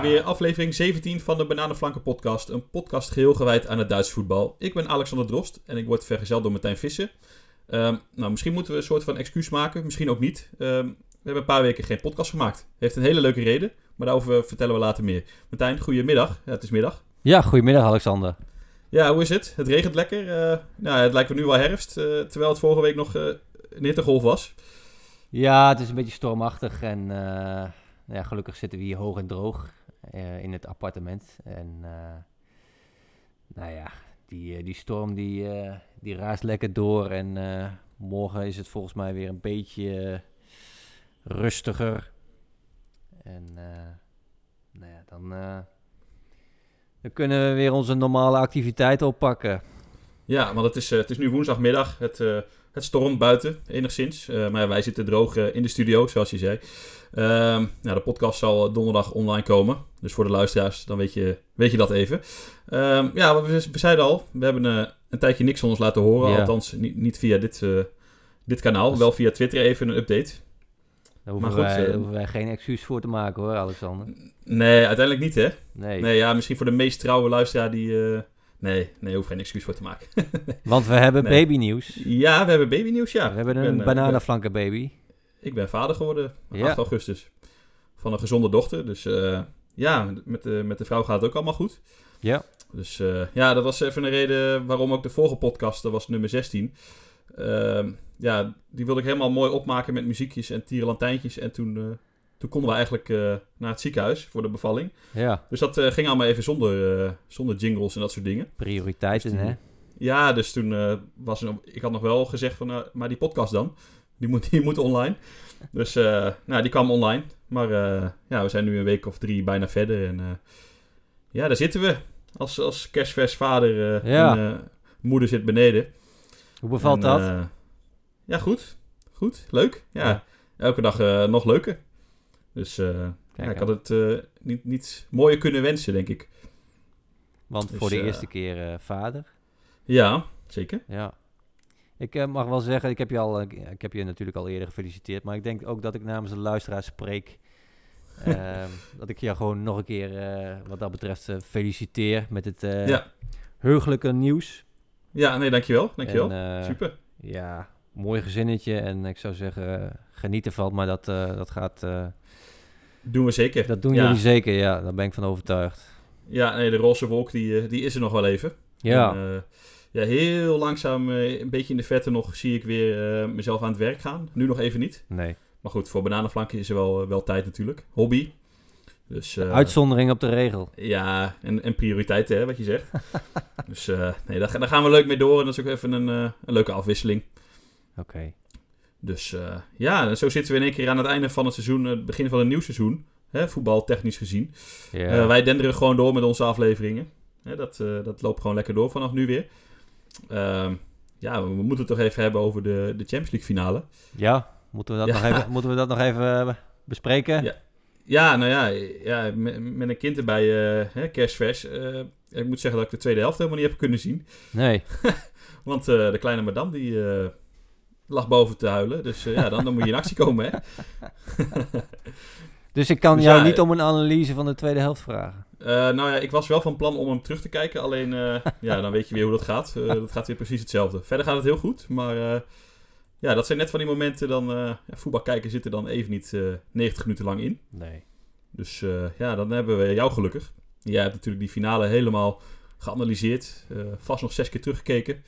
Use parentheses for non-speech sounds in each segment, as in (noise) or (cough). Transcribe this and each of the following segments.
weer. Aflevering 17 van de Bananenflanken podcast. Een podcast geheel gewijd aan het Duits voetbal. Ik ben Alexander Drost en ik word vergezeld door Martijn Vissen. Ehm, nou, misschien moeten we een soort van excuus maken, misschien ook niet. Ehm, we hebben een paar weken geen podcast gemaakt. Heeft een hele leuke reden, maar daarover vertellen we later meer. Martijn, goedemiddag. Ja, het is middag. Ja, goedemiddag Alexander. Ja, hoe is het? Het regent lekker. Uh, nou, het lijkt me nu wel herfst, uh, terwijl het vorige week nog uh, een hittegolf was. Ja, het is een beetje stormachtig en ja, gelukkig zitten we hier hoog en droog in het appartement. En nou ja, die, die storm die, die raast lekker door en morgen is het volgens mij weer een beetje rustiger. En nou ja, dan dan kunnen we weer onze normale activiteiten oppakken. Ja, want het is, het is nu woensdagmiddag. Het, het stormt buiten, enigszins. Uh, maar wij zitten droog in de studio, zoals je zei. Ehm, nou, de podcast zal donderdag online komen. Dus voor de luisteraars, dan weet je, weet je dat even. Ehm, ja, we, we, zeiden al, we hebben een tijdje niks van ons laten horen. Ja. Althans, niet, niet via dit, dit kanaal. Dus... Wel via Twitter even een update. Daar hoeven, goed, wij, hoeven wij geen excuus voor te maken hoor, Alexander. Nee, uiteindelijk niet, hè? Nee. Nee, ja, misschien voor de meest trouwe luisteraar die... Nee, nee, hoef geen excuus voor te maken. (laughs) Want we hebben nee. babynieuws. Ja, we hebben babynieuws, ja. We hebben een ben, bananenflanken baby. Ik ben vader geworden, ja. 8 augustus. Van een gezonde dochter. Dus uh, ja, met de, met de vrouw gaat het ook allemaal goed. Ja. Dus uh, ja, dat was even een reden waarom ook de vorige podcast, dat was nummer 16. Ehm, ja, die wilde ik helemaal mooi opmaken met muziekjes en tierenlantijntjes. En toen toen konden we eigenlijk uh, naar het ziekenhuis voor de bevalling. Ja. Dus dat uh, ging allemaal even zonder, uh, zonder jingles en dat soort dingen. Prioriteiten, dus hè? Ja, dus toen was er, ik had nog wel gezegd van, maar die podcast dan, die moet, (laughs) die moet online. Dus nou, die kwam online. Maar ja, we zijn nu een week of drie bijna verder. En ja, daar zitten we. Als, als kerstvers vader ja. en moeder zit beneden. Hoe bevalt en, dat? ja, goed. Goed, leuk. Ja, ja. elke dag nog leuker. Dus uh, ja, ik had het uh, niet, niet mooier kunnen wensen, denk ik. Want dus, voor de uh, eerste keer vader? Ja, zeker. Ja. Ik mag wel zeggen, ik heb, je al, ik heb je natuurlijk al eerder gefeliciteerd, maar ik denk ook dat ik namens de luisteraar spreek. (laughs) Ehm, dat ik je gewoon nog een keer, wat dat betreft, feliciteer met het ja. heugelijke nieuws. Ja, nee, dankjewel. dankjewel. En, Super. Ja, mooi gezinnetje en ik zou zeggen, geniet ervan, maar dat, dat gaat doen we zeker. Dat doen jullie zeker, ja. Daar ben ik van overtuigd. Ja, nee, de roze wolk die, eh, die is er nog wel even. Ja. En, uh, ja, heel langzaam, uh, een beetje in de vette nog, zie ik weer uh, mezelf aan het werk gaan. Nu nog even niet. Nee. Maar goed, voor bananenflanken is er wel, wel tijd natuurlijk. Hobby. Dus, Uitzondering op de regel. Ja, en, en prioriteiten, hè, wat je zegt. (laughs) dus nee, daar, daar, gaan we leuk mee door. En dat is ook even een, een leuke afwisseling. Oké. Dus uh, ja, zo zitten we in één keer aan het einde van het seizoen, het begin van een nieuw seizoen. Hè, voetbaltechnisch gezien. Yeah. Uh, wij denderen gewoon door met onze afleveringen. Hè, dat, uh, dat loopt gewoon lekker door vanaf nu weer. Ehm, ja, we moeten het toch even hebben over de, de Champions League finale. Ja, moeten we dat, ja. Nog, even, moeten we dat nog even bespreken? Ja. ja, nou ja, ja met, met een kind erbij, hè, kerstvers. ik moet zeggen dat ik de tweede helft helemaal niet heb kunnen zien. Nee. (laughs) Want de kleine madame die lag boven te huilen. Dus uh, ja, dan, dan moet je in actie komen, hè. (laughs) dus ik kan dus jou ja, niet om een analyse van de tweede helft vragen? Uh, nou ja, ik was wel van plan om hem terug te kijken. Alleen, uh, (laughs) ja, dan weet je weer hoe dat gaat. dat gaat weer precies hetzelfde. Verder gaat het heel goed, maar... ja, dat zijn net van die momenten dan... ja, voetbal kijken zit er dan even niet 90 minuten lang in. Nee. Dus ja, dan hebben we jou gelukkig. Jij hebt natuurlijk die finale helemaal geanalyseerd. vast nog zes keer teruggekeken.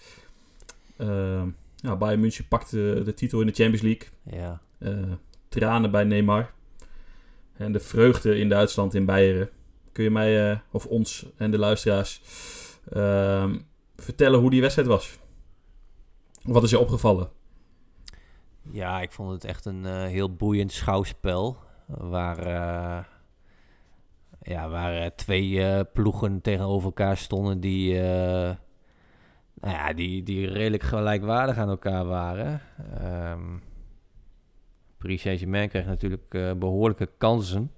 Ehm, ja, Bayern München pakte de titel in de Champions League. Ja. Uh, tranen bij Neymar. En de vreugde in Duitsland, in Beieren. Kun je mij, uh, of ons en de luisteraars, uh, vertellen hoe die wedstrijd was? Wat is je opgevallen? Ja, ik vond het echt een uh, heel boeiend schouwspel. Waar, ja, waar twee ploegen tegenover elkaar stonden die nou ja, die, die redelijk gelijkwaardig aan elkaar waren. Um, Paris Saint-Germain kreeg natuurlijk uh, behoorlijke kansen.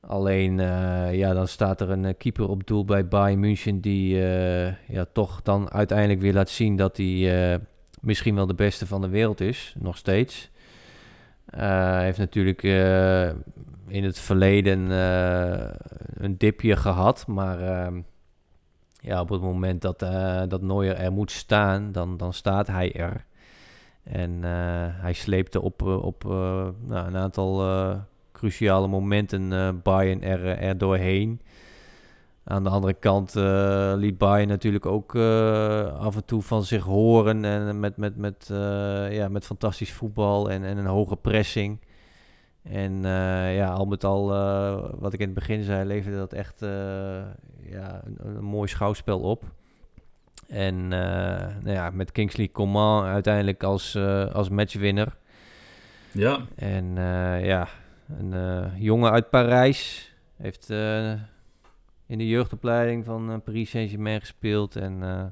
Alleen, uh, ja, dan staat er een keeper op doel bij Bayern München... die ja, toch dan uiteindelijk weer laat zien dat hij misschien wel de beste van de wereld is. Nog steeds. Hij heeft natuurlijk in het verleden een dipje gehad, maar ehm, ja, op het moment dat, dat Neuer er moet staan, dan, dan staat hij er. En hij sleepte op, op nou, een aantal cruciale momenten Bayern er, er doorheen. Aan de andere kant uh, liet Bayern natuurlijk ook uh, af en toe van zich horen. En met, met, met, uh, ja, met fantastisch voetbal en, en een hoge pressing. En ja, al met al, wat ik in het begin zei, leverde dat echt ja, een, een, mooi schouwspel op. En nou ja, met Kingsley Coman uiteindelijk als, als matchwinner. Ja. En ja, een jongen uit Parijs heeft in de jeugdopleiding van uh, Paris Saint-Germain gespeeld. En uh,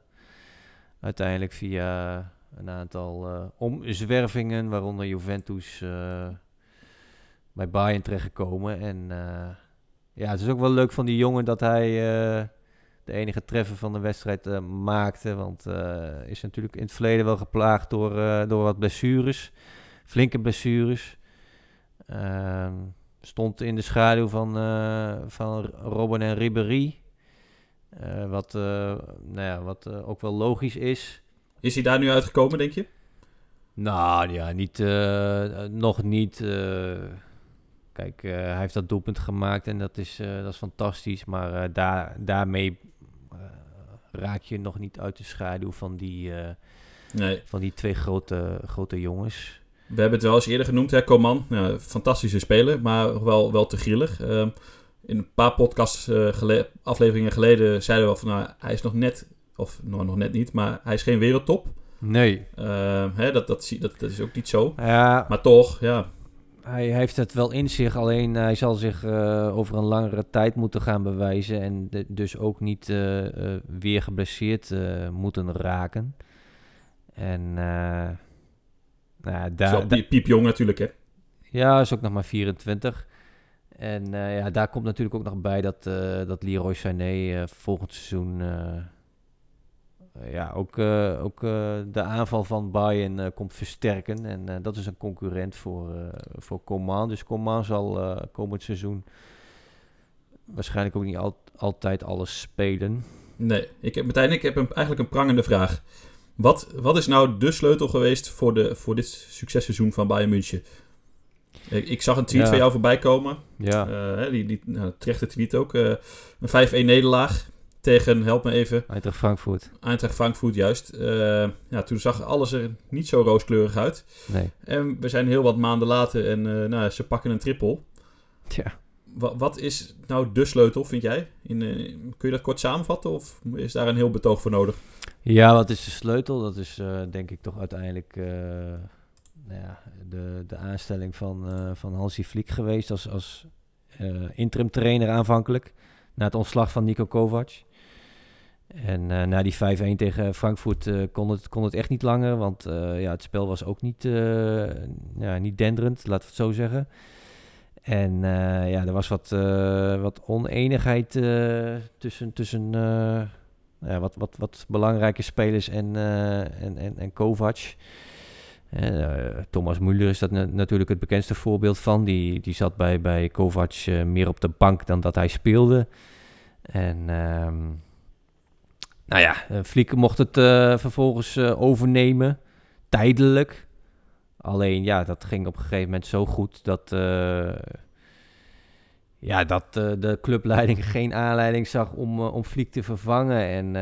uiteindelijk via een aantal uh, omzwervingen, waaronder Juventus, bij Bayern terechtgekomen. En ja, het is ook wel leuk van die jongen dat hij de enige treffer van de wedstrijd maakte. Want is natuurlijk in het verleden wel geplaagd door, door wat blessures. Flinke blessures. Ehm, Stond in de schaduw van, van Robben en Ribéry. Wat nou ja, wat ook wel logisch is. Is hij daar nu uitgekomen, denk je? Nou ja, niet, nog niet. Kijk, hij heeft dat doelpunt gemaakt en dat is, dat is fantastisch. Maar daar, daarmee raak je nog niet uit de schaduw van die, nee. van die twee grote, grote jongens. We hebben het wel eens eerder genoemd, hè, Coman. Ja, fantastische speler, maar wel, wel te grillig. Uh, in een paar podcast afleveringen geleden zeiden we van... Nou, hij is nog net, of nou, nog net niet, maar hij is geen wereldtop. Nee. Uh, hè, dat, dat, dat, dat is ook niet zo. Ja, maar toch, ja. Hij heeft het wel in zich, alleen hij zal zich uh, over een langere tijd moeten gaan bewijzen. En de, dus ook niet uh, weer geblesseerd moeten raken. En nou, daar, Zo, piepjong natuurlijk, hè? Ja, is ook nog maar 24. En ja, daar komt natuurlijk ook nog bij dat, dat Leroy Sané volgend seizoen ja, ook, ook de aanval van Bayern komt versterken. En dat is een concurrent voor, voor Coman. Dus Coman zal komend seizoen waarschijnlijk ook niet al, altijd alles spelen. Nee, ik heb, Martijn, ik heb een, eigenlijk een prangende vraag. Wat, wat is nou de sleutel geweest voor, de, voor dit successeizoen van Bayern München? Ik, ik zag een tweet van jou voorbij komen. Ja. Uh, die, die nou, terechte tweet ook. Uh, een 5-1 nederlaag tegen, help me even. Eintracht Frankfurt. Eintracht Frankfurt, juist. Uh, ja, toen zag alles er niet zo rooskleurig uit. Nee. En we zijn heel wat maanden later en nou, ze pakken een triple. Ja. Wat, wat is nou de sleutel, vind jij? In, kun je dat kort samenvatten of is daar een heel betoog voor nodig? Ja, wat is de sleutel? Dat is denk ik toch uiteindelijk nou ja, de, de aanstelling van, van Hansi Flick geweest als, als interim trainer aanvankelijk. Na het ontslag van Nico Kovac. En na die 5-1 tegen Frankfurt kon, het, kon het echt niet langer. Want ja, het spel was ook niet, ja, niet denderend, laten we het zo zeggen. En ja, er was wat, wat oneenigheid tussen, tussen ja, wat, wat, wat belangrijke spelers en, en, en, en Kovac. Thomas Müller is dat natuurlijk het bekendste voorbeeld van. Die, die zat bij, bij Kovac meer op de bank dan dat hij speelde. En um, nou ja, Fliek mocht het vervolgens overnemen, tijdelijk. Alleen ja, dat ging op een gegeven moment zo goed dat ja, dat uh, de clubleiding (laughs) geen aanleiding zag om, uh, om Fliek te vervangen. En uh,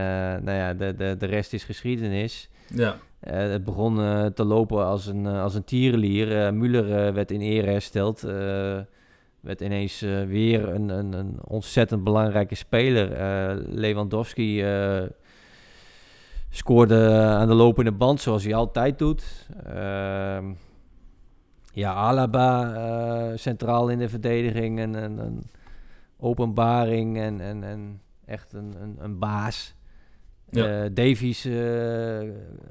nou ja, de, de, de rest is geschiedenis. Ja. het begon te lopen als een, als een tierenlier. Müller werd in ere hersteld. Werd ineens weer een, een, een ontzettend belangrijke speler. Lewandowski scoorde aan de lopende band zoals hij altijd doet. Ehm, ja, Alaba centraal in de verdediging. En een openbaring en, en, en echt een, een, een baas. Ja. Davies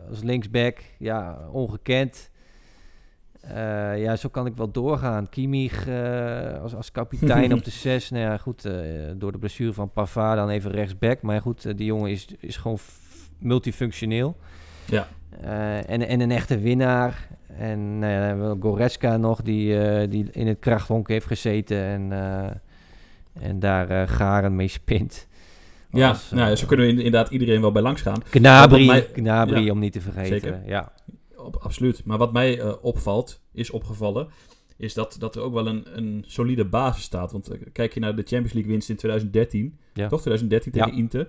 als linksback, ja, ongekend. Ja, zo kan ik wel doorgaan. Kimmich als, als kapitein op de (laughs) 6. Nou ja, goed, door de blessure van Pavard dan even rechtsback. Maar goed, die jongen is, is gewoon multifunctioneel. Ja. en, en een echte winnaar. En nou ja, dan hebben we Goretzka nog, die, eh, die in het krachthonk heeft gezeten en, eh, en daar eh, garen mee spint. Ja, Als, nou, eh, zo kunnen we in- inderdaad iedereen wel bij langs gaan. Wat mij- ja, om niet te vergeten. zeker. Ja. Op, absoluut. Maar wat mij eh, opvalt, is opgevallen, is dat, dat er ook wel een, een solide basis staat. Want eh, kijk je naar de Champions League winst in 2013, Ja. toch? 2013 Ja. tegen Inter.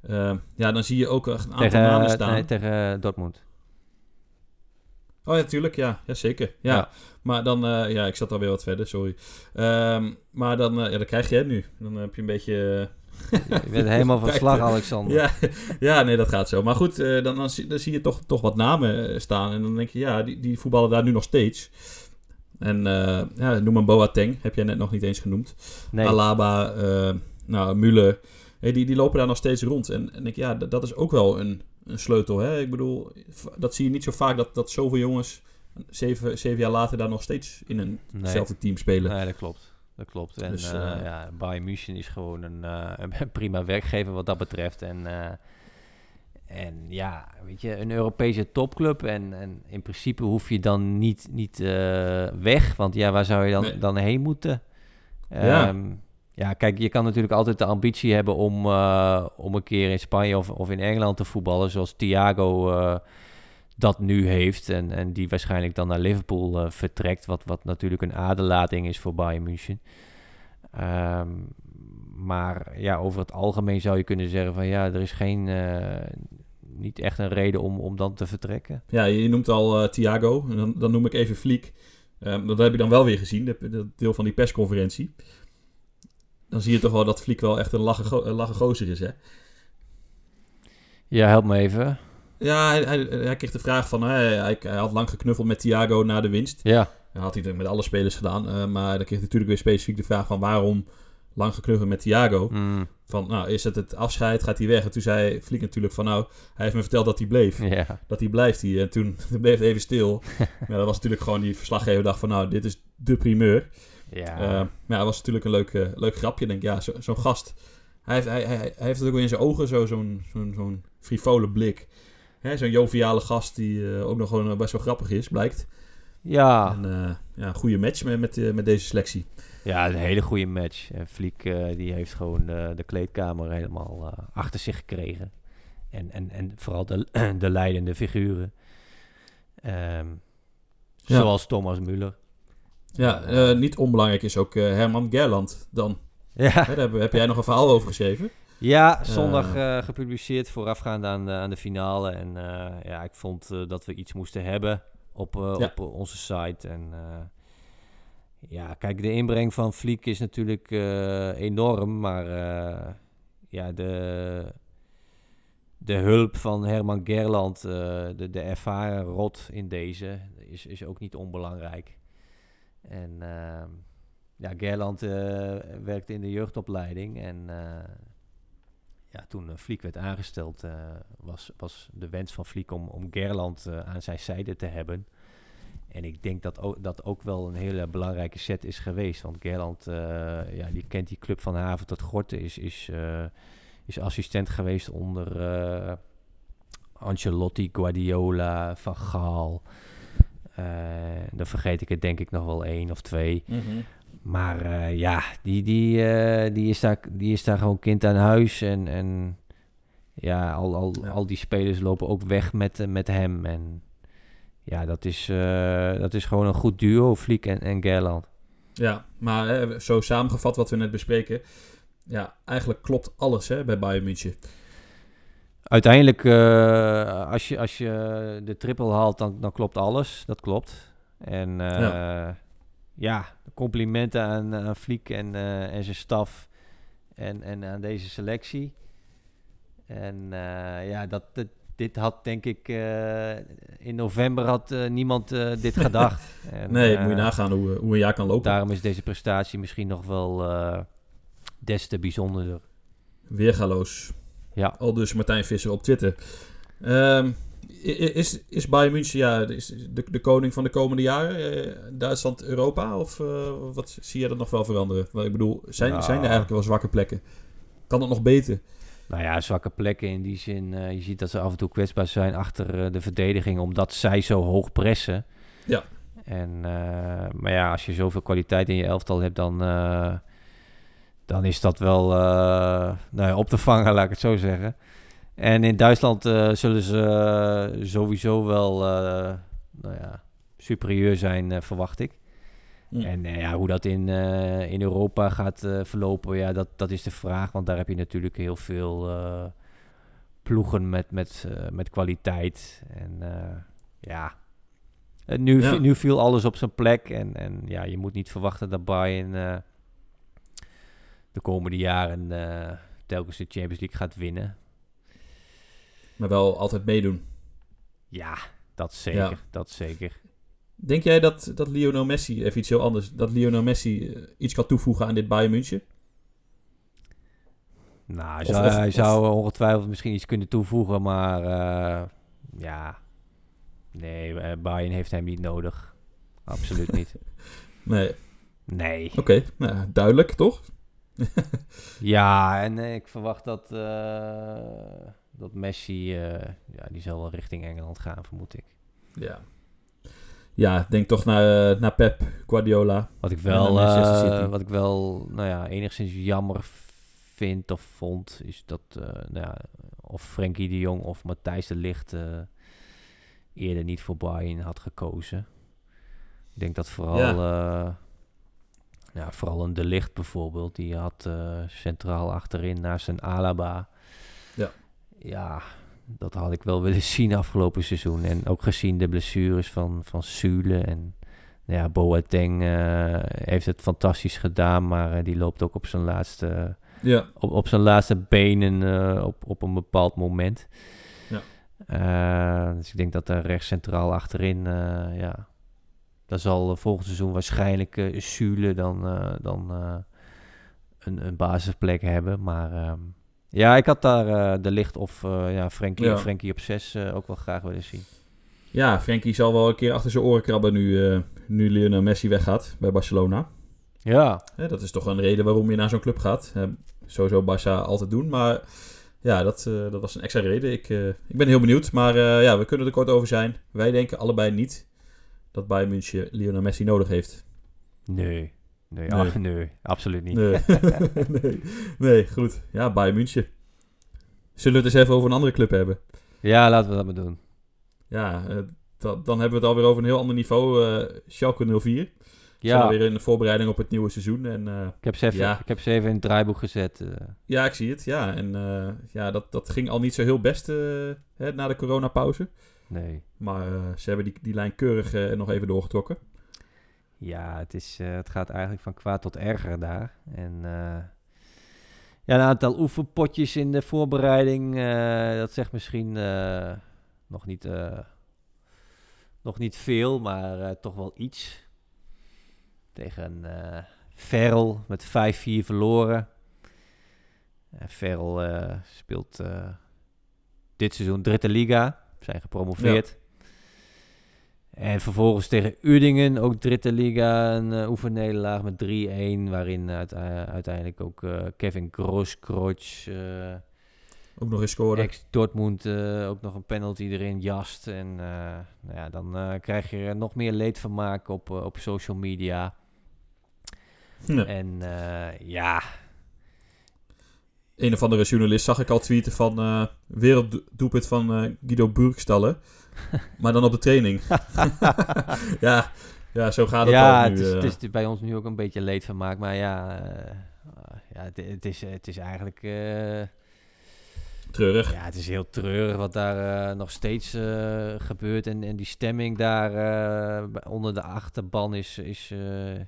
Eh, ja, dan zie je ook een aantal Tegen, namen staan. nee, tegen Dortmund. Oh ja, tuurlijk, ja. ja zeker. Ja. Ja. Maar dan, ja, ik zat alweer wat verder, sorry. Ehm, maar dan, ja, dan krijg je het nu. Dan heb je een beetje... Je bent helemaal van slag, eh, Alexander. Ja, ja, nee, dat gaat zo. Maar goed, eh, dan, dan, zie, dan zie je toch, toch wat namen eh, staan. En dan denk je, ja, die, die voetballen daar nu nog steeds. En eh, ja, noem een Boateng, heb jij net nog niet eens genoemd. nee. Alaba, eh nou, Müller. Hey, die, die lopen daar nog steeds rond. En, en ik, ja, dat, dat is ook wel een, een sleutel. Hè? Ik bedoel, dat zie je niet zo vaak dat, dat zoveel jongens zeven, zeven jaar later daar nog steeds in Nee. eenzelfde team spelen. Nee, dat klopt. Dat klopt. En Dus, eh, eh, ja, Bayern München is gewoon een, eh, (laughs) een prima werkgever wat dat betreft. En, en ja, weet je, een Europese topclub. En, en in principe hoef je dan niet, niet weg. Want ja, waar zou je dan, Nee. dan heen moeten? Ja. Ehm, ja, kijk, je kan natuurlijk altijd de ambitie hebben om, om een keer in Spanje of, of in Engeland te voetballen. Zoals Thiago dat nu heeft. En, en die waarschijnlijk dan naar Liverpool eh, vertrekt. Wat, wat natuurlijk een aderlating is voor Bayern München. Ehm, maar ja, over het algemeen zou je kunnen zeggen van ja, er is geen, eh, niet echt een reden om, om dan te vertrekken. Ja, je noemt al eh, Thiago. En dan, dan noem ik even Fliek. Ehm, dat heb ik dan wel weer gezien, dat, dat deel van die persconferentie. Dan zie je toch wel dat Fliek wel echt een lachen, lachen gozer is, hè? Ja, help me even. Ja, hij, hij, hij kreeg de vraag van... Hij, had lang geknuffeld met Thiago na de winst. Ja, Dat had hij natuurlijk met alle spelers gedaan. eh, maar dan kreeg hij natuurlijk weer specifiek de vraag van... waarom lang geknuffeld met Thiago? mm, Van, nou, is het het afscheid? Gaat hij weg? En toen zei Fliek natuurlijk van... nou, hij heeft me verteld dat hij bleef. Dat hij blijft hier. En toen (laughs) bleef het even stil. (laughs) ja, dat was natuurlijk gewoon die verslaggever dacht van... nou, dit is de primeur. ja. Eh, maar ja, dat was natuurlijk een leuk, eh, leuk grapje. Ik denk, ja, zo- zo'n gast... Hij heeft, hij, hij, hij heeft het ook wel in zijn ogen, zo- zo'n zo'n zo'n frivole blik. Hè, Zo'n joviale gast die eh, ook nog gewoon best wel grappig is, blijkt. ja. En eh, ja, een goede match met, met, eh, met deze selectie. Ja, een hele goede match. En Fliek eh, die heeft gewoon de, de kleedkamer helemaal eh, achter zich gekregen. En, en, en vooral de, (clears throat) de leidende figuren. Ehm, Ja. Zoals Thomas Müller. Ja, eh, niet onbelangrijk is ook eh, Herman Gerland dan. Ja, daar heb, heb jij nog een verhaal over geschreven? Ja zondag eh, gepubliceerd voorafgaand aan de, aan de finale. En eh, ja, ik vond eh, dat we iets moesten hebben op, eh, Ja. op eh, onze site. En eh, ja, kijk, de inbreng van Fliek is natuurlijk eh, enorm. Maar eh, ja, de, de hulp van Herman Gerland, eh, de, de ervaren rot in deze, is, is ook niet onbelangrijk. En ja, Gerland eh, werkte in de jeugdopleiding. En eh, ja, toen uh, Fliek werd aangesteld, eh, was, was de wens van Fliek om, om Gerland eh, aan zijn zijde te hebben. En ik denk dat ook, dat ook wel een hele belangrijke set is geweest. Want Gerland, eh, ja, die kent die club van haven tot Gorten, is, is, eh, is assistent geweest onder eh, Ancelotti, Guardiola, Van Gaal. Uh, dan vergeet ik het denk ik nog wel één of twee. -hmm. Maar uh, ja, die, die, uh, die, is daar, die is daar gewoon kind aan huis. En, en ja, al, al, ja. al die spelers lopen ook weg met, met hem. En ja, dat is, uh, dat is gewoon een goed duo, Fliek en, en Gerland. Ja, maar hè, zo samengevat wat we net bespreken. Ja, eigenlijk klopt alles hè, bij Bayern München. Uiteindelijk, als, je, als je de triple haalt, dan, dan klopt alles. Dat klopt. En ja. Ja. complimenten aan, aan Fliek en, uh, en zijn staf. En, en aan deze selectie. En ja, dat, dat, dit had denk ik... in november had niemand dit (laughs) gedacht. en, nee, moet je nagaan hoe, hoe een jaar kan lopen. Daarom is deze prestatie misschien nog wel des te bijzonderder. Weergaloos. Ja. Al dus Martijn Visser op Twitter. Um, is, is Bayern München ja, is de, de koning van de komende jaren? Uh, Duitsland, Europa? Of uh, wat zie je dat nog wel veranderen? Want ik bedoel, zijn, nou. zijn er eigenlijk wel zwakke plekken? Kan het nog beter? Nou ja, zwakke plekken in die zin. Uh, je ziet dat ze af en toe kwetsbaar zijn achter de verdediging, omdat zij zo hoog pressen. Ja. En, eh, maar ja, als je zoveel kwaliteit in je elftal hebt, dan, eh, dan is dat wel eh, nou ja, op te vangen, laat ik het zo zeggen. En in Duitsland eh, zullen ze eh, sowieso wel eh, nou ja, superieur zijn, verwacht ik. En ja, hoe dat in, in Europa gaat verlopen, ja, dat, dat is de vraag. Want daar heb je natuurlijk heel veel ploegen met, met, met kwaliteit. En ja, nu, Ja. nu viel alles op zijn plek. En, en ja, je moet niet verwachten dat Bayern eh, de komende jaren eh, telkens de Champions League gaat winnen. Maar wel altijd meedoen. Ja, dat zeker. Ja. Dat zeker. Denk jij dat, dat Lionel Messi, even iets heel anders, dat Lionel Messi eh, iets kan toevoegen aan dit Bayern München? Nou, hij Of- zou, of- hij of- zou ongetwijfeld misschien iets kunnen toevoegen, maar eh, ja, nee, eh, Bayern heeft hem niet nodig. Absoluut niet. (laughs) Nee, Nee. oké. Nou, duidelijk, toch? (laughs) Ja, en ik verwacht dat, dat Messi, eh, ja, die zal wel richting Engeland gaan, vermoed ik. Ja. Ja, denk toch naar, eh, naar Pep Guardiola. Wat ik wel, eh, wat ik wel, nou ja, enigszins jammer vind of vond, is dat, nou ja, of Frenkie de Jong of Matthijs de Ligt eerder niet voor Bayern had gekozen. Ik denk dat vooral, ja. ja, vooral een de Ligt bijvoorbeeld, die had centraal achterin naast een Alaba. Ja. Dat had ik wel willen (laughs) zien afgelopen seizoen. En ook gezien de blessures van, van Sule en nou ja, Boateng eh, heeft het fantastisch gedaan, maar eh, die loopt ook op zijn laatste, Ja, op, op zijn laatste benen eh, op, op een bepaald moment. Ja. Dus ik denk dat daar rechts centraal achterin, ja, daar zal volgend seizoen waarschijnlijk eh Sule dan, dan een, een basisplek hebben. Maar ehm, ja, ik had daar eh, de licht of eh ja, Frenkie, Ja. Op 6 ook wel graag willen zien. ja Frenkie zal wel een keer achter zijn oren krabben nu, eh, nu Lionel Messi weggaat bij Barcelona. Ja, dat is toch een reden waarom je naar zo'n club gaat. Sowieso Barça altijd doen, maar ja, dat, eh, dat was een extra reden. Ik, eh, ik ben heel benieuwd, maar eh, ja, we kunnen er kort over zijn. Wij denken allebei niet dat Bayern München Lionel Messi nodig heeft. nee. Nee, Nee. ah, (laughs) nee absoluut niet. Nee. (laughs) nee. nee, goed. Ja, Bayern München. Zullen we het eens even over een andere club hebben? Ja, laten we dat maar doen. Ja, eh, da- dan hebben we het alweer over een heel ander niveau. eh Schalke 04. Ja. Weer in de voorbereiding op het nieuwe seizoen. En eh, ik heb, ze even, Ja. ik heb ze even in het draaiboek gezet. ja, ik zie het. Ja, en ja, dat, dat ging al niet zo heel best hè, na de coronapauze. nee. Maar ze hebben die, die lijn keurig nog even doorgetrokken. Ja, het, is, eh, het gaat eigenlijk van kwaad tot erger daar. En eh, ja, een aantal oefenpotjes in de voorbereiding, eh, dat zegt misschien nog, niet, nog niet veel, maar toch wel iets. Tegen Ferrel met 5-4 verloren. Uh, Ferrel speelt dit seizoen Dritte Liga, zijn gepromoveerd. En vervolgens tegen Udingen, ook Dritte Liga, een uh, oefennederlaag met 3-1. Waarin uite- uiteindelijk ook eh, Kevin eh Ook nog eens scoren. ex-Dortmund, eh, ook nog een penalty erin jast. En eh, nou ja, dan eh, krijg je er nog meer leedvermaak op, eh, op social media. En eh, ja, Een of andere journalist zag ik al tweeten van eh werelddoelpunt van eh, Guido Burgstallen. Maar dan op de training. (laughs) ja, ja, zo gaat het ja al het, nu. is, eh. het is bij ons nu ook een beetje leedvermaak. Maar ja, eh, ja het, het, is, het is eigenlijk... eh, treurig. Ja, het is heel treurig wat daar eh, nog steeds eh, gebeurt. En, en die stemming daar eh, onder de achterban is, is, eh,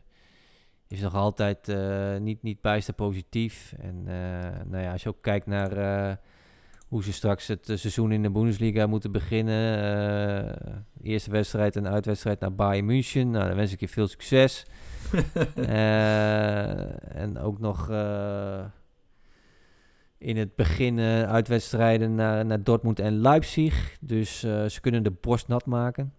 is nog altijd eh, niet, niet bijster positief. En eh, nou ja, als je ook kijkt naar eh, hoe ze straks het eh, seizoen in de Bundesliga moeten beginnen. eh, eerste wedstrijd en uitwedstrijd naar Bayern München. Nou, dan wens ik je veel succes. (laughs) Eh, en ook nog in het begin uitwedstrijden naar, naar Dortmund en Leipzig. Dus ze kunnen de borst nat maken.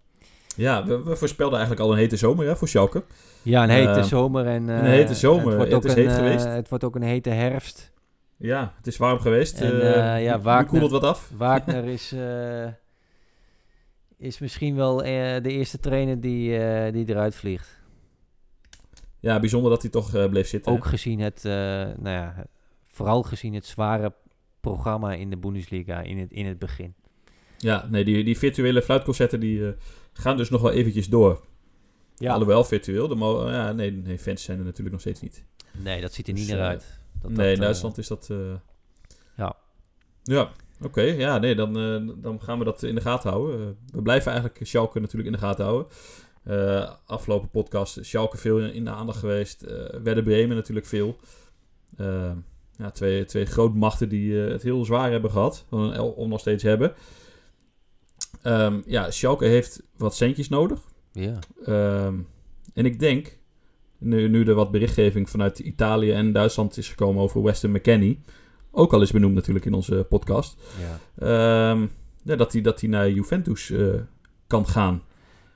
Ja, we, we voorspelden eigenlijk al een hete zomer hè, voor Schalke. Ja, een hete zomer. En, een hete zomer. Het wordt, Het ook is een, heet geweest. het wordt ook een hete herfst. Ja, het is warm geweest. En, eh, eh, ja, Wagner- koelt het wat af. (laughs) Wagner is, eh, is misschien wel de eerste trainer die, die eruit vliegt. Ja, bijzonder dat hij toch bleef zitten. hè? Ook gezien het, nou ja, vooral gezien het zware programma in de Bundesliga in het, in het begin. Ja, nee, die, die virtuele fluitconcerten die, gaan dus nog wel eventjes door. Alhoewel virtueel, de ja, nee, nee, fans zijn er natuurlijk nog steeds niet. Nee, dat ziet er niet Dus, naar eh, uit. Dat, nee, in dat, eh, Duitsland is dat... eh, Ja. Ja, oké. Ja, nee, dan, eh, dan gaan we dat in de gaten houden. We blijven eigenlijk Schalke natuurlijk in de gaten houden. Afgelopen podcast Schalke veel in, in de aandacht geweest. Werder Bremen natuurlijk veel. Ja, twee, twee grootmachten die het heel zwaar hebben gehad. Of of nog steeds hebben. Ehm, ja, Schalke heeft wat centjes nodig. ja. Ehm, en ik denk, nu, nu er wat berichtgeving vanuit Italië en Duitsland is gekomen over Weston McKennie, ook al is benoemd natuurlijk in onze podcast, Ja, ehm, ja, dat hij dat hij naar Juventus eh, kan gaan.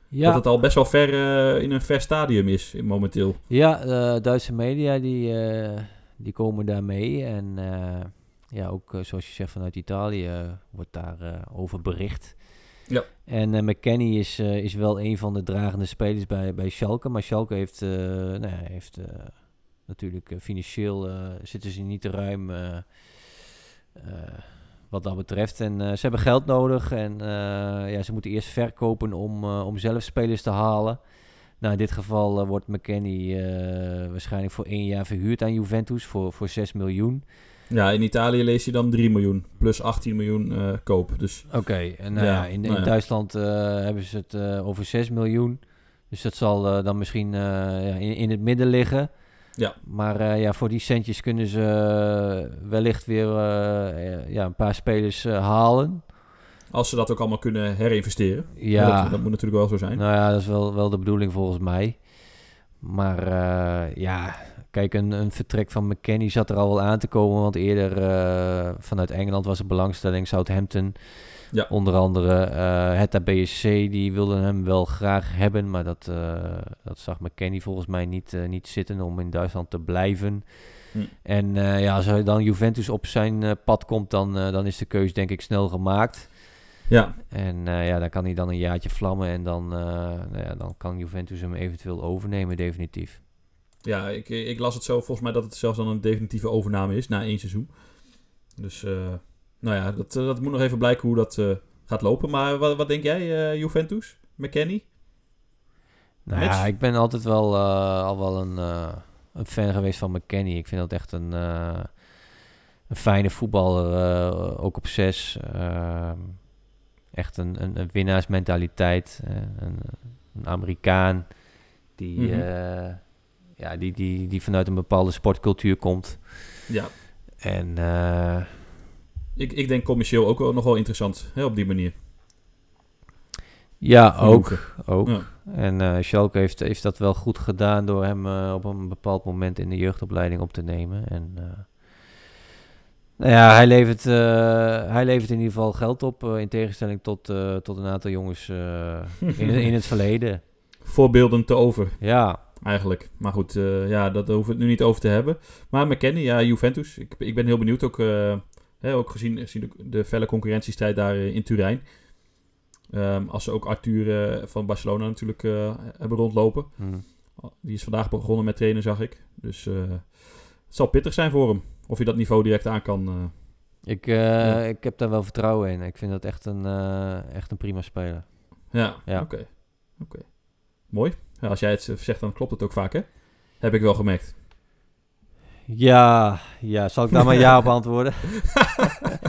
ja, Dat het al best wel ver eh, in een ver stadium is momenteel. ja de Duitse media die, die komen daar mee. En ja, ook zoals je zegt vanuit Italië wordt daarover over bericht. Ja. En eh McKennie is, eh, is wel een van de dragende spelers bij, bij Schalke. Maar Schalke heeft, eh, nou heeft natuurlijk financieel zitten ze niet te ruim wat dat betreft. En ze hebben geld nodig. En ja, ze moeten eerst verkopen om, om zelf spelers te halen. Nou, in dit geval wordt McKennie eh, waarschijnlijk voor één jaar verhuurd aan Juventus voor, voor 6 miljoen. Ja, in Italië lees je dan 3 miljoen plus 18 miljoen eh, koop. Dus Oké, en nou Ja, ja, in, in nou ja. Duitsland eh, hebben ze het eh, over 6 miljoen. Dus dat zal dan misschien in, in het midden liggen. Ja. Maar ja, voor die centjes kunnen ze wellicht weer ja, een paar spelers halen. als ze dat ook allemaal kunnen herinvesteren. Ja, Dat, dat moet natuurlijk wel zo zijn. nou ja, dat is wel, wel de bedoeling volgens mij. Maar ja, kijk, een, een vertrek van McKennie zat er al wel aan te komen. Want eerder eh, vanuit Engeland was er belangstelling. Southampton, Ja. onder andere. eh Hertha BSC, die wilden hem wel graag hebben. Maar dat, eh, dat zag McKennie volgens mij niet, niet zitten om in Duitsland te blijven. Hm. En ja, als er dan Juventus op zijn pad komt, dan, dan is de keus denk ik snel gemaakt. Ja, En ja, dan kan hij dan een jaartje vlammen en dan, nou ja, dan kan Juventus hem eventueel overnemen, definitief. Ja, ik, ik las het zo volgens mij dat het zelfs dan een definitieve overname is na één seizoen. Dus, eh, nou ja, dat, eh, dat moet nog even blijken hoe dat eh, gaat lopen. Maar wat, wat denk jij, eh, Juventus? McKennie? Nou Match? ja, ik ben altijd wel al wel een, een fan geweest van McKennie. Ik vind dat echt een, een fijne voetballer, ook op zes. Ehm, echt een, een, een winnaarsmentaliteit. een, een Amerikaan die, Mhm. Ja, die, die, die vanuit een bepaalde sportcultuur komt. Ja, En eh, ik, ik denk commercieel ook wel nog wel interessant hè, op die manier. ja, Van ook. Hoeken. ook. Ja. En Schalke heeft, heeft dat wel goed gedaan door hem eh, op een bepaald moment in de jeugdopleiding op te nemen. En nou ja, hij levert, hij levert in ieder geval geld op, in tegenstelling tot, tot een aantal jongens in, in het (laughs) verleden. Voorbeelden te over, Ja, eigenlijk. Maar goed, eh, ja, dat hoeven we het nu niet over te hebben. Maar McKennie, ja, Juventus. Ik, ik ben heel benieuwd, ook, eh, hè, ook gezien, gezien de, de felle concurrentiestrijd daar eh, in Turijn. Ehm, als ze ook Arthur van Barcelona natuurlijk hebben rondlopen. hm. Die is vandaag begonnen met trainen, zag ik. Dus het zal pittig zijn voor hem. Of hij dat niveau direct aan kan. ik, Ja. ik heb daar wel vertrouwen in. Ik vind dat echt een, echt een prima speler. ja, Ja. oké. Oké. Mooi. Ja, als jij het zegt, dan klopt het ook vaak, hè? Heb ik wel gemerkt. Ja, ja, zal ik daar maar ja op (laughs) antwoorden?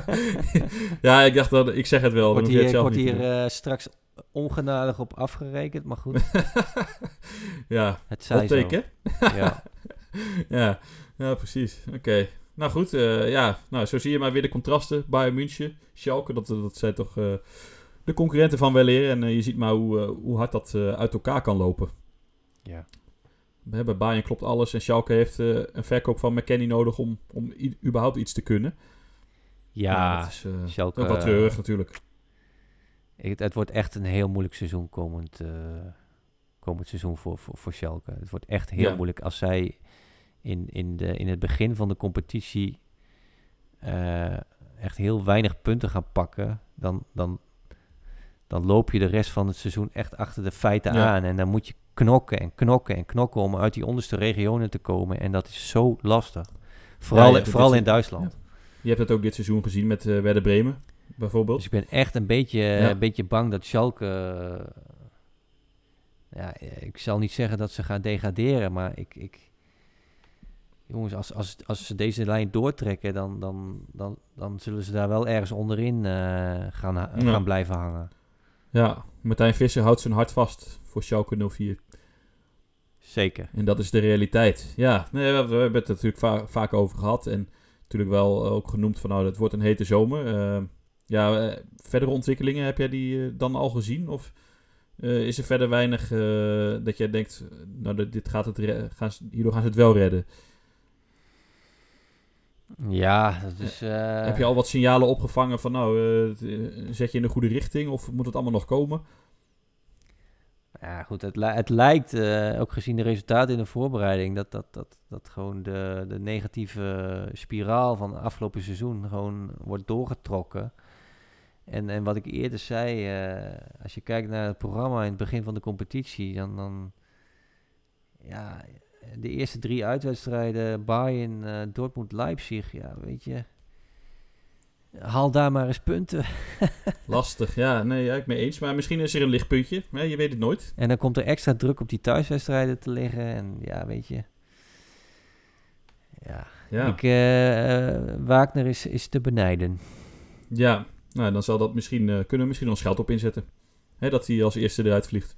(laughs) ja, ik dacht dat ik zeg het wel. Wordt hier, het zelf wordt hier eh, straks ongenadig op afgerekend, maar goed, (laughs) ja, het zij take, hè? Ja. ja, ja, precies. Oké. Nou goed, eh, ja, nou, zo zie je maar weer de contrasten. Bayern München, Schalke, dat, dat zijn toch eh, de concurrenten van weleer. En eh, je ziet maar hoe, hoe hard dat uit elkaar kan lopen. Ja. Bij Bayern klopt alles en Schalke heeft eh, een verkoop van McKennie nodig om, om überhaupt iets te kunnen. Ja, dat is eh, Schalke, ook wat treurig natuurlijk. Het, het wordt echt een heel moeilijk seizoen komend, eh, komend seizoen voor, voor, voor Schalke. Het wordt echt heel Ja. moeilijk als zij in, in, de, in het begin van de competitie eh, echt heel weinig punten gaan pakken. Dan, dan, dan loop je de rest van het seizoen echt achter de feiten Ja. aan. En dan moet je knokken en knokken en knokken om uit die onderste regionen te komen. En dat is zo lastig. Vooral, vooral in Duitsland. Je hebt het ook dit seizoen gezien met eh Werder Bremen, bijvoorbeeld. Dus ik ben echt een beetje, Ja. een beetje bang dat Schalke... eh, ja, ik zal niet zeggen dat ze gaan degraderen, maar ik... ik jongens, als, als, als ze deze lijn doortrekken, dan, dan, dan, dan zullen ze daar wel ergens onderin eh, gaan, ha- gaan blijven hangen. Ja, Martijn Visser houdt zijn hart vast voor Schalke 04. Zeker. En dat is de realiteit. Ja, nee, we, hebben het er natuurlijk va- vaak over gehad. En natuurlijk wel eh, ook genoemd van nou, het wordt een hete zomer. Eh, ja, eh, verdere ontwikkelingen, heb jij die eh, dan al gezien? Of is er verder weinig dat jij denkt, nou, dit- gaat het gaan ze, hierdoor gaan ze het wel redden? Ja, dat is... Heb je al wat signalen opgevangen van nou, zet je in de goede richting of moet het allemaal nog komen? Ja, goed, het, het lijkt, eh, ook gezien de resultaten in de voorbereiding, dat, dat, dat, dat gewoon de, de negatieve spiraal van het afgelopen seizoen gewoon wordt doorgetrokken. En, en wat ik eerder zei, eh, als je kijkt naar het programma in het begin van de competitie, dan, dan ja, de eerste drie uitwedstrijden, Bayern, eh, Dortmund, Leipzig, ja, weet je, haal daar maar eens punten. (laughs) Lastig, ja, nee, ja, ik mee eens. Maar misschien is er een lichtpuntje, je weet het nooit. En dan komt er extra druk op die thuiswedstrijden te liggen. En ja, weet je. Ja, Ja, ik, eh, Wagner is, is te benijden. ja. nou dan zal dat misschien, eh, kunnen we misschien ons geld op inzetten. Hè, dat hij als eerste eruit vliegt.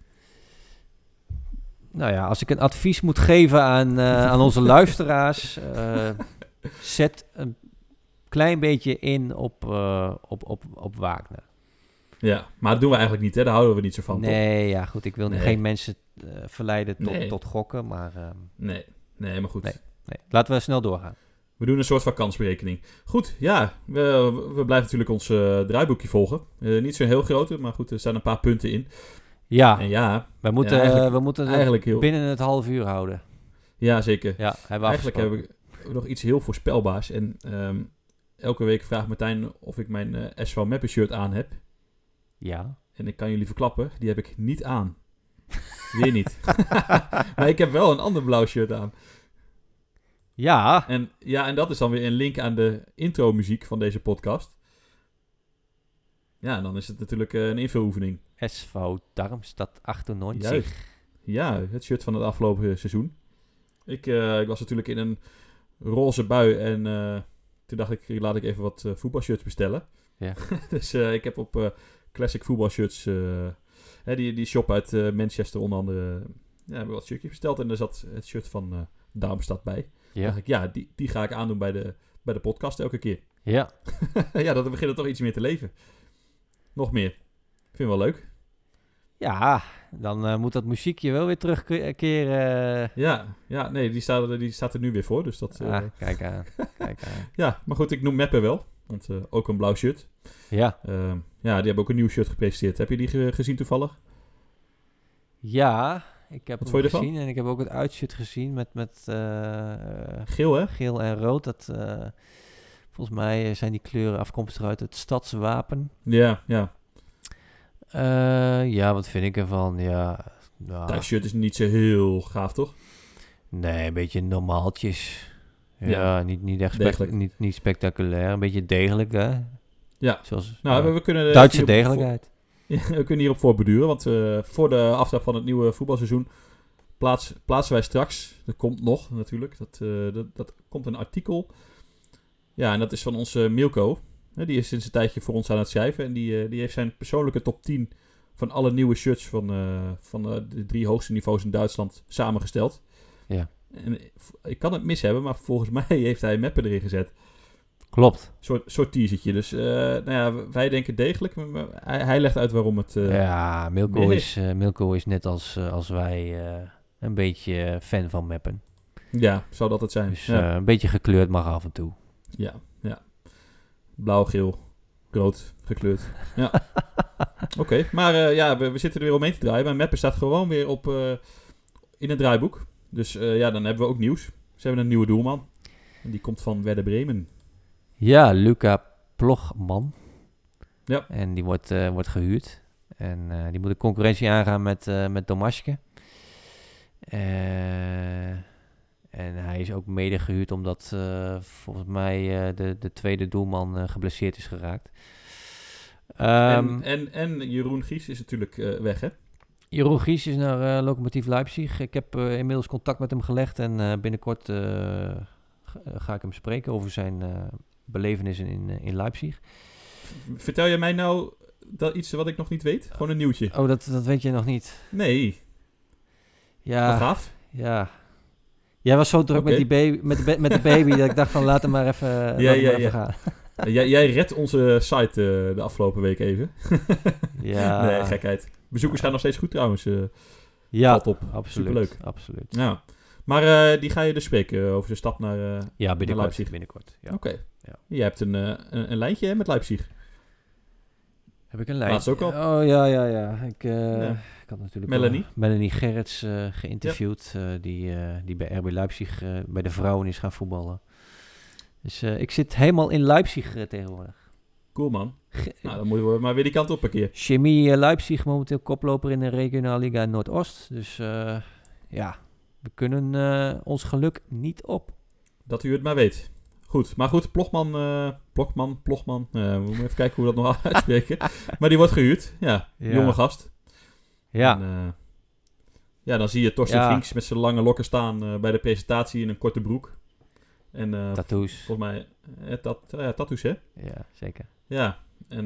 Nou ja, als ik een advies moet geven aan, aan onze (laughs) luisteraars. zet een klein beetje in op, eh, op, op, op Wagner. Ja, maar dat doen we eigenlijk niet, hè? daar houden we niet zo van. toch? nee, ja goed. Ik wil Nee. geen mensen eh, verleiden tot, Nee. tot gokken. Maar ehm, Nee, nee, maar goed. Nee. nee. laten we snel doorgaan. We doen een soort van kansberekening. Goed, ja, we, we blijven natuurlijk ons eh, draaiboekje volgen. Niet zo'n heel grote, maar goed, er staan een paar punten in. Ja, En ja, we moeten, ja, eigenlijk- we moeten het eigenlijk heel... binnen het half uur houden. Ja, zeker. Ja, hebben we Eigenlijk hebben we nog iets heel voorspelbaars. En ehm, elke week vraagt Martijn of ik mijn eh SV Meppen shirt aan heb. Ja. En ik kan jullie verklappen, die heb ik niet aan. Weer niet. (laughs) maar ik heb wel een ander blauw shirt aan. Ja. En ja, en dat is dan weer een link aan de intro muziek van deze podcast. Ja, en dan is het natuurlijk eh, een invuloefening. SV Darmstad 98. Juist. Ja, het shirt van het afgelopen seizoen. Ik, eh, ik was natuurlijk in een roze bui en eh, toen dacht ik, laat ik even wat eh, voetbalshirts bestellen. Ja. (laughs) dus eh, ik heb op eh, classic voetbalshirts, hè, die, die shop uit Manchester onder andere, ja, heb ik wat shirtjes besteld en daar zat het shirt van Darmstad bij. Ja. dacht ik, ja, die, die ga ik aandoen bij de, bij de podcast elke keer. Ja. (laughs) ja, dat begint er toch iets meer te leven. Nog meer. Ik vind het wel leuk. Ja, dan eh, moet dat muziekje wel weer terugkeren. Ja, ja nee, die staat, er, die staat er nu weer voor. Dus dat, eh, ah, kijk aan. Kijk aan. (laughs) Ja, maar goed, ik noem Meppen wel. Want eh, ook een blauw shirt. Ja. Ehm, ja, die hebben ook een nieuw shirt gepresenteerd. Heb je die ge- gezien toevallig? Ja, ik heb Wat hem ervan? gezien en ik heb ook het uitshirt gezien met, met eh, eh, Geel, hè? geel en rood. Dat, eh, volgens mij zijn die kleuren afkomstig uit het stadswapen. Ja, ja. Eh, ja, wat vind ik ervan? Ja, ja. Dat shirt is niet zo heel gaaf, toch? nee, een beetje normaaltjes. Ja, Ja. niet, niet echt niet, niet spectaculair. Een beetje degelijk, hè? Ja. Zoals Nou, we, kunnen... Duitse degelijkheid. (laughs) Ja, we kunnen hierop voorbeduren, want eh, voor de aftrap van het nieuwe voetbalseizoen plaats, plaatsen wij straks, dat komt nog natuurlijk, dat, eh, dat, dat komt een artikel. Ja, en dat is van onze Milko. Die is sinds een tijdje voor ons aan het schrijven en die, eh, die heeft zijn persoonlijke top 10 van alle nieuwe shirts van, eh, van eh, de drie hoogste niveaus in Duitsland samengesteld. Ja. En ik kan het mis hebben, maar volgens (laughs) mij heeft hij Meppen erin gezet. Klopt. soort, soort teasertje. Dus nou ja, wij denken degelijk. maar- Hij, hij legt uit waarom het... ja, Milko is, Milko is net als, als wij een beetje fan van mappen. Ja, zou dat het zijn. Dus ja. een beetje gekleurd mag af en toe. ja, ja. Blauw, geel, rood, gekleurd. Ja. (laughs) Oké, maar eh, ja, we, we zitten er weer omheen te draaien. Maar Meppen staat gewoon weer op eh, in het draaiboek. Dus eh, ja, dan hebben we ook nieuws. Ze hebben een nieuwe doelman. En die komt van Werder Bremen. Ja, Luca Plogman. Ja. En die wordt, wordt gehuurd. En die moet de concurrentie aangaan met, met Domaschke. Eh, en hij is ook mede gehuurd omdat eh, volgens mij eh, de, de tweede doelman eh, geblesseerd is geraakt. Ehm, en, en, en Jeroen Gies is natuurlijk weg, hè? Jeroen Gies is naar eh Lokomotief Leipzig. Ik heb inmiddels contact met hem gelegd en binnenkort ga, ik hem spreken over zijn belevenissen in, in Leipzig. Vertel je mij nou dat iets wat ik nog niet weet? Gewoon een nieuwtje. Oh, dat, dat weet je nog niet. Nee, wat Ja, gaaf. ja. Jij was zo druk met, die baby, met, de, met de baby dat ik dacht van laat hem maar even, (laughs) laat hem ja, maar ja. even gaan. Jij, jij redt onze site eh, de afgelopen week even. (laughs) Ja, Nee, gekheid. Bezoekers gaan nog steeds goed trouwens. eh. ja valt op. absoluut. Superleuk. absoluut. ja. Maar eh, die ga je dus spreken over de stap naar... Ja, binnenkort. Leipzig. binnenkort ja. Oké. Ja. Jij hebt een, een, een lijntje hè, met Leipzig. Heb ik een lijn? Laatst ook al. Oh ja, ja, ja. Ik, Ja. ik had natuurlijk Melanie? Melanie Gerrits eh, geïnterviewd, eh, die, die bij RB Leipzig bij de vrouwen is gaan voetballen. Dus ik zit helemaal in Leipzig tegenwoordig. Cool man. Ge- Nou, dan moeten we maar weer die kant op een keer. Chemie Leipzig momenteel koploper in de regionale liga Noordoost. Dus ja, we kunnen ons geluk niet op. Dat u het maar weet. Goed, maar goed, Plogman, eh Plogman, Plogman, eh, we moeten even kijken hoe we dat nog (laughs) uitspreken. maar die wordt gehuurd, ja, Ja. jonge gast. Ja, En, eh, ja, dan zie je Torsten Ja. Vinks met zijn lange lokken staan bij de presentatie in een korte broek. En tattoos. volgens mij, tat, ja, tattoos hè? Ja, zeker. Ja, en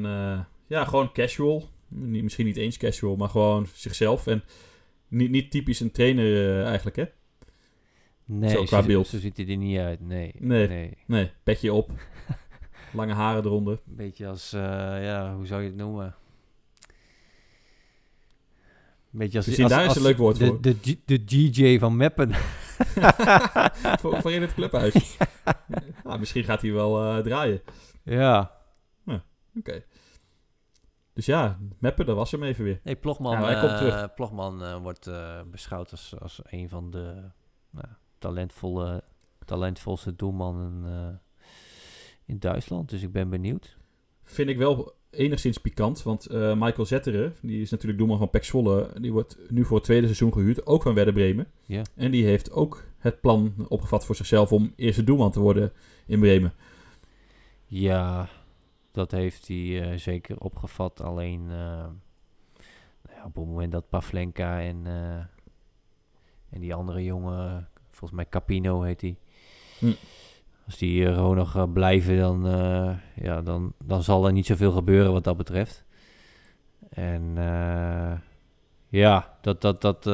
ja, gewoon casual. Niet, misschien niet eens casual, maar gewoon zichzelf. En niet, niet typisch een trainer eigenlijk hè? Nee, Zo, qua zo, beeld. zo ziet hij er niet uit. Nee. Nee. nee. Nee, petje op. (laughs) lange haren eronder. Een beetje als, eh, ja, hoe zou je het noemen? Een beetje als, Misschien als, daar is een leuk woord de, voor. De, G- de DJ van Meppen. (laughs) voor, voor in het clubhuis. (laughs) Nou, misschien gaat hij wel eh, draaien. ja. Oké. Dus ja, Meppen, dat was hem even weer. Nee, Plogman, Ja, hij komt eh, terug. Plogman eh, wordt eh, beschouwd als, als een van de nou, talentvolle, talentvolste doelmannen eh, in Duitsland. Dus ik ben benieuwd. Vind ik wel enigszins pikant, want eh, Michael Zetteren, die is natuurlijk doelman van PEC Zwolle, die wordt nu voor het tweede seizoen gehuurd, ook van Werder Bremen. Ja. En die heeft ook het plan opgevat voor zichzelf om eerste doelman te worden in Bremen. Ja, dat heeft hij eh, zeker opgevat. Alleen nou ja, op het moment dat Pavlenka en, en die andere jongen, volgens mij Capino heet hij. Hm. Als die er gewoon nog eh, blijven, dan, eh, ja, dan, dan zal er niet zoveel gebeuren wat dat betreft. En eh, ja, dat, dat, dat uh,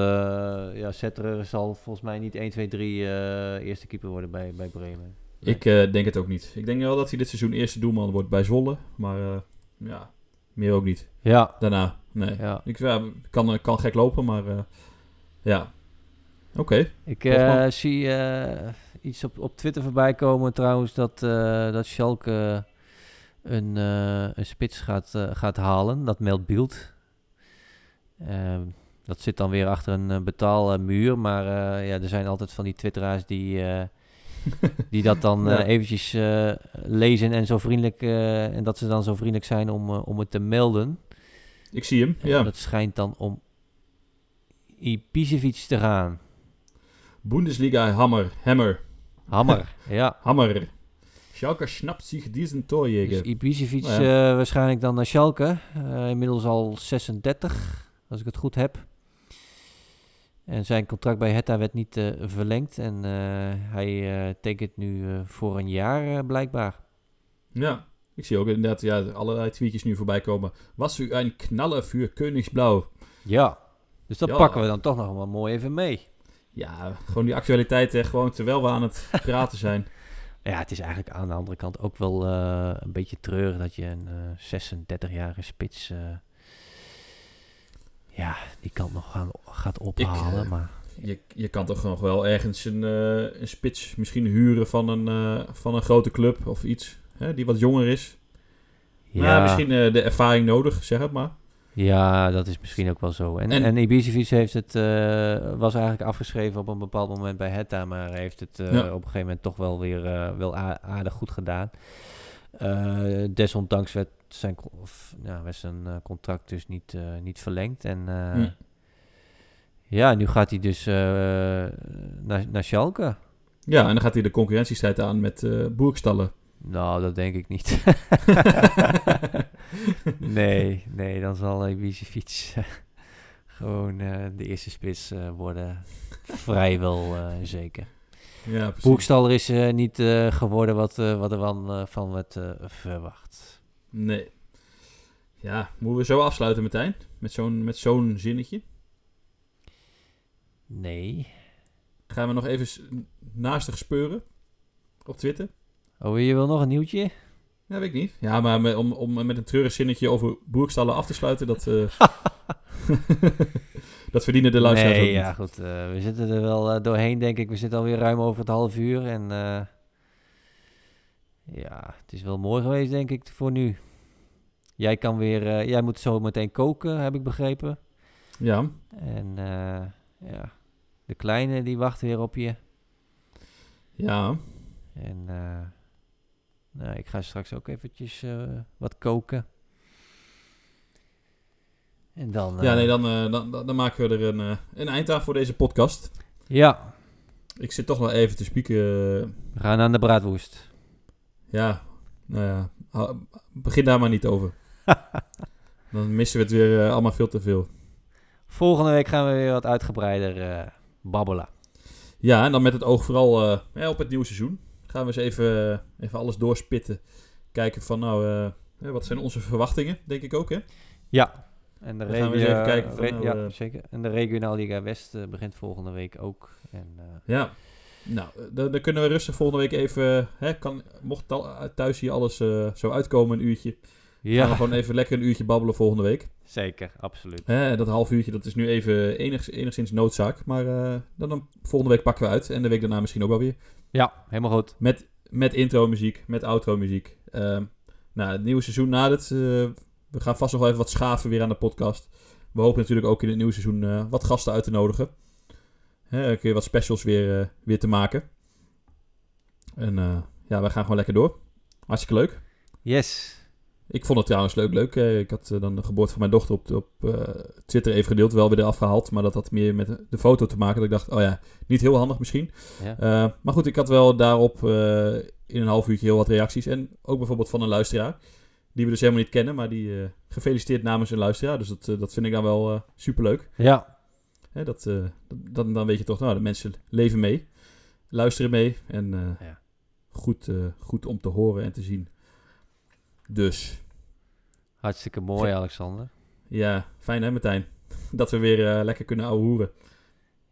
ja, Setterer zal volgens mij niet 1, 2, 3 uh, eerste keeper worden bij, bij Bremen. Nee. Ik uh, denk het ook niet. Ik denk wel dat hij dit seizoen eerste doelman wordt bij Zwolle. Maar ja, meer ook niet. Ja. Daarna, nee. Ja. Ik ja, kan, kan gek lopen, maar ja. Oké. Okay. Ik uh, zie iets op, op Twitter voorbij komen trouwens dat, dat Schalke een, een spits gaat, gaat halen. Dat meldt Beeld. Ehm, dat zit dan weer achter een betaalmuur. Maar uh, ja, er zijn altijd van die twitteraars die, uh, (laughs) die dat dan ja. uh, eventjes uh, lezen en zo vriendelijk en dat ze dan zo vriendelijk zijn om, om het te melden. Ik zie hem, ja. dat schijnt dan om Ibisevic te gaan. Bundesliga Hammer, Hammer. Hammer, (laughs) ja. Hammer. Schalke snapt zich diesen Torjäger. Dus Ibisevic oh ja. waarschijnlijk dan naar Schalke. inmiddels al 36 als ik het goed heb. En zijn contract bij Hetta werd niet uh, verlengd. En hij tekent nu voor een jaar blijkbaar. Ja, ik zie ook inderdaad ja, allerlei tweetjes nu voorbij komen. Was u een knaller voor Koningsblauw? Ja, dus dat ja. pakken we dan toch nog wel mooi even mee. Ja, gewoon die actualiteit, hè, gewoon terwijl we aan het (laughs) praten zijn. Ja, het is eigenlijk aan de andere kant ook wel een beetje treurig dat je een 36-jarige spits ja, die kant nog gaan, gaat ophalen. Ik, uh, maar... je, je kan toch nog wel ergens een, uh, een spits misschien huren van een, uh, van een grote club of iets. Hè, die wat jonger is. Ja, ja misschien de ervaring nodig, zeg het maar. Ja, dat is misschien ook wel zo. En, en, en Ibisevic heeft het, was eigenlijk afgeschreven op een bepaald moment bij Hetta. Maar heeft het ja. op een gegeven moment toch wel weer wel aardig goed gedaan. desondanks werd zijn, of, ja, werd zijn eh, contract dus niet, eh, niet verlengd. En eh, Hm. ja, nu gaat hij dus eh, naar, naar Schalke. Ja, en dan gaat hij de concurrentiestrijd aan met eh Boerstallen. Nou, dat denk ik niet. (laughs) nee, nee, dan zal Ibisevic eh, gewoon eh, de eerste spits eh, worden. Vrijwel zeker. ja, precies. Boekstaller is niet geworden wat, wat er van, van werd verwacht. Nee. Ja, moeten we zo afsluiten, Martijn? Met zo'n met zo'n zinnetje. Nee. Gaan we nog even naastig speuren op Twitter? Oh, je wil nog een nieuwtje? Ja, weet ik niet. Ja, maar met, om, om met een treurig zinnetje over boerstallen af te sluiten, dat, eh, (laughs) dat verdienen de luisteraars ook nee, niet. ja, goed. eh, we zitten er wel eh, doorheen, denk ik. We zitten alweer ruim over het half uur. En ja, het is wel mooi geweest, denk ik, voor nu. Jij kan weer... jij moet zo meteen koken, heb ik begrepen. Ja, En ja, de kleine die wacht weer op je. ja. En nou, ik ga straks ook eventjes eh, wat koken. En dan... ja nee, dan, eh, dan, dan dan maken we er een, een eind aan voor deze podcast. Ja, Ik zit toch nog even te spieken. we gaan aan de braadwoest. ja, nou ja, begin daar maar niet over. (laughs) Dan missen we het weer allemaal veel te veel. Volgende week gaan we weer wat uitgebreider babbelen. Ja, en dan met het oog vooral op het nieuwe seizoen. Gaan we eens even, eh, even alles doorspitten. Kijken van, nou, eh, hè, wat zijn onze verwachtingen, denk ik ook, hè? Ja. En de Dan gaan we eens regio- even kijken van, nou, ja, eh, zeker. En de regionaal Liga West begint volgende week ook. En, eh, Ja. Nou, dan, dan kunnen we rustig volgende week even... Hè, kan, mocht thuis hier alles eh, zo uitkomen, een uurtje... Gaan we ja, gewoon even lekker een uurtje babbelen volgende week. zeker. Absoluut. Hè, dat half uurtje, dat is nu even enig, enigszins noodzaak. Maar eh, dan, dan volgende week pakken we uit. En de week daarna misschien ook wel weer. Ja, helemaal goed. Met, met intro muziek, met outro muziek. Ehm, nou, het nieuwe seizoen nadert. eh, we gaan vast nog wel even wat schaven weer aan de podcast. We hopen natuurlijk ook in het nieuwe seizoen eh, wat gasten uit te nodigen. Een keer wat specials weer, eh, weer te maken. En eh, ja, wij gaan gewoon lekker door. Hartstikke leuk. Yes. Ik vond het trouwens leuk, leuk. Eh, Ik had eh, dan de geboorte van mijn dochter op, op eh, Twitter even gedeeld. Wel weer eraf gehaald. Maar dat had meer met de foto te maken. Dat ik dacht, oh ja, niet heel handig misschien. Ja. Maar goed, ik had wel daarop in een half uurtje heel wat reacties. En ook bijvoorbeeld van een luisteraar. Die we dus helemaal niet kennen. Maar die gefeliciteerd namens een luisteraar. Dus dat, dat vind ik dan wel superleuk. ja, Hè, dat, dan, dan weet je toch, nou, de mensen leven mee. Luisteren mee. En Ja. goed, goed om te horen en te zien. Dus... hartstikke mooi, Alexander. Ja, fijn hè Martijn? Dat we weer eh, lekker kunnen ouwehoeren.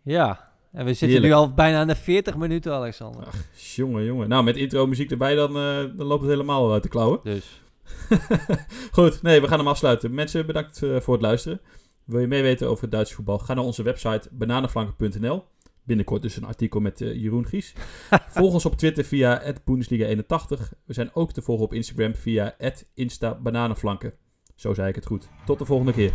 Ja, en we zitten Heerlijk. nu al bijna aan de 40 minuten, Alexander. Jongen, jongen. Nou, met intro muziek erbij, dan, eh, dan loopt het helemaal uit de klauwen. Dus (laughs) Goed, nee, we gaan hem afsluiten. Mensen, bedankt eh, voor het luisteren. Wil je meer weten over het Duitse voetbal? Ga naar onze website bananenflanken.nl. Binnenkort dus een artikel met eh, Jeroen Gries. (laughs) Volg ons op Twitter via Bundesliga81. We zijn ook te volgen op Instagram via @instabananenflanken. Zo zei ik het goed. Tot de volgende keer.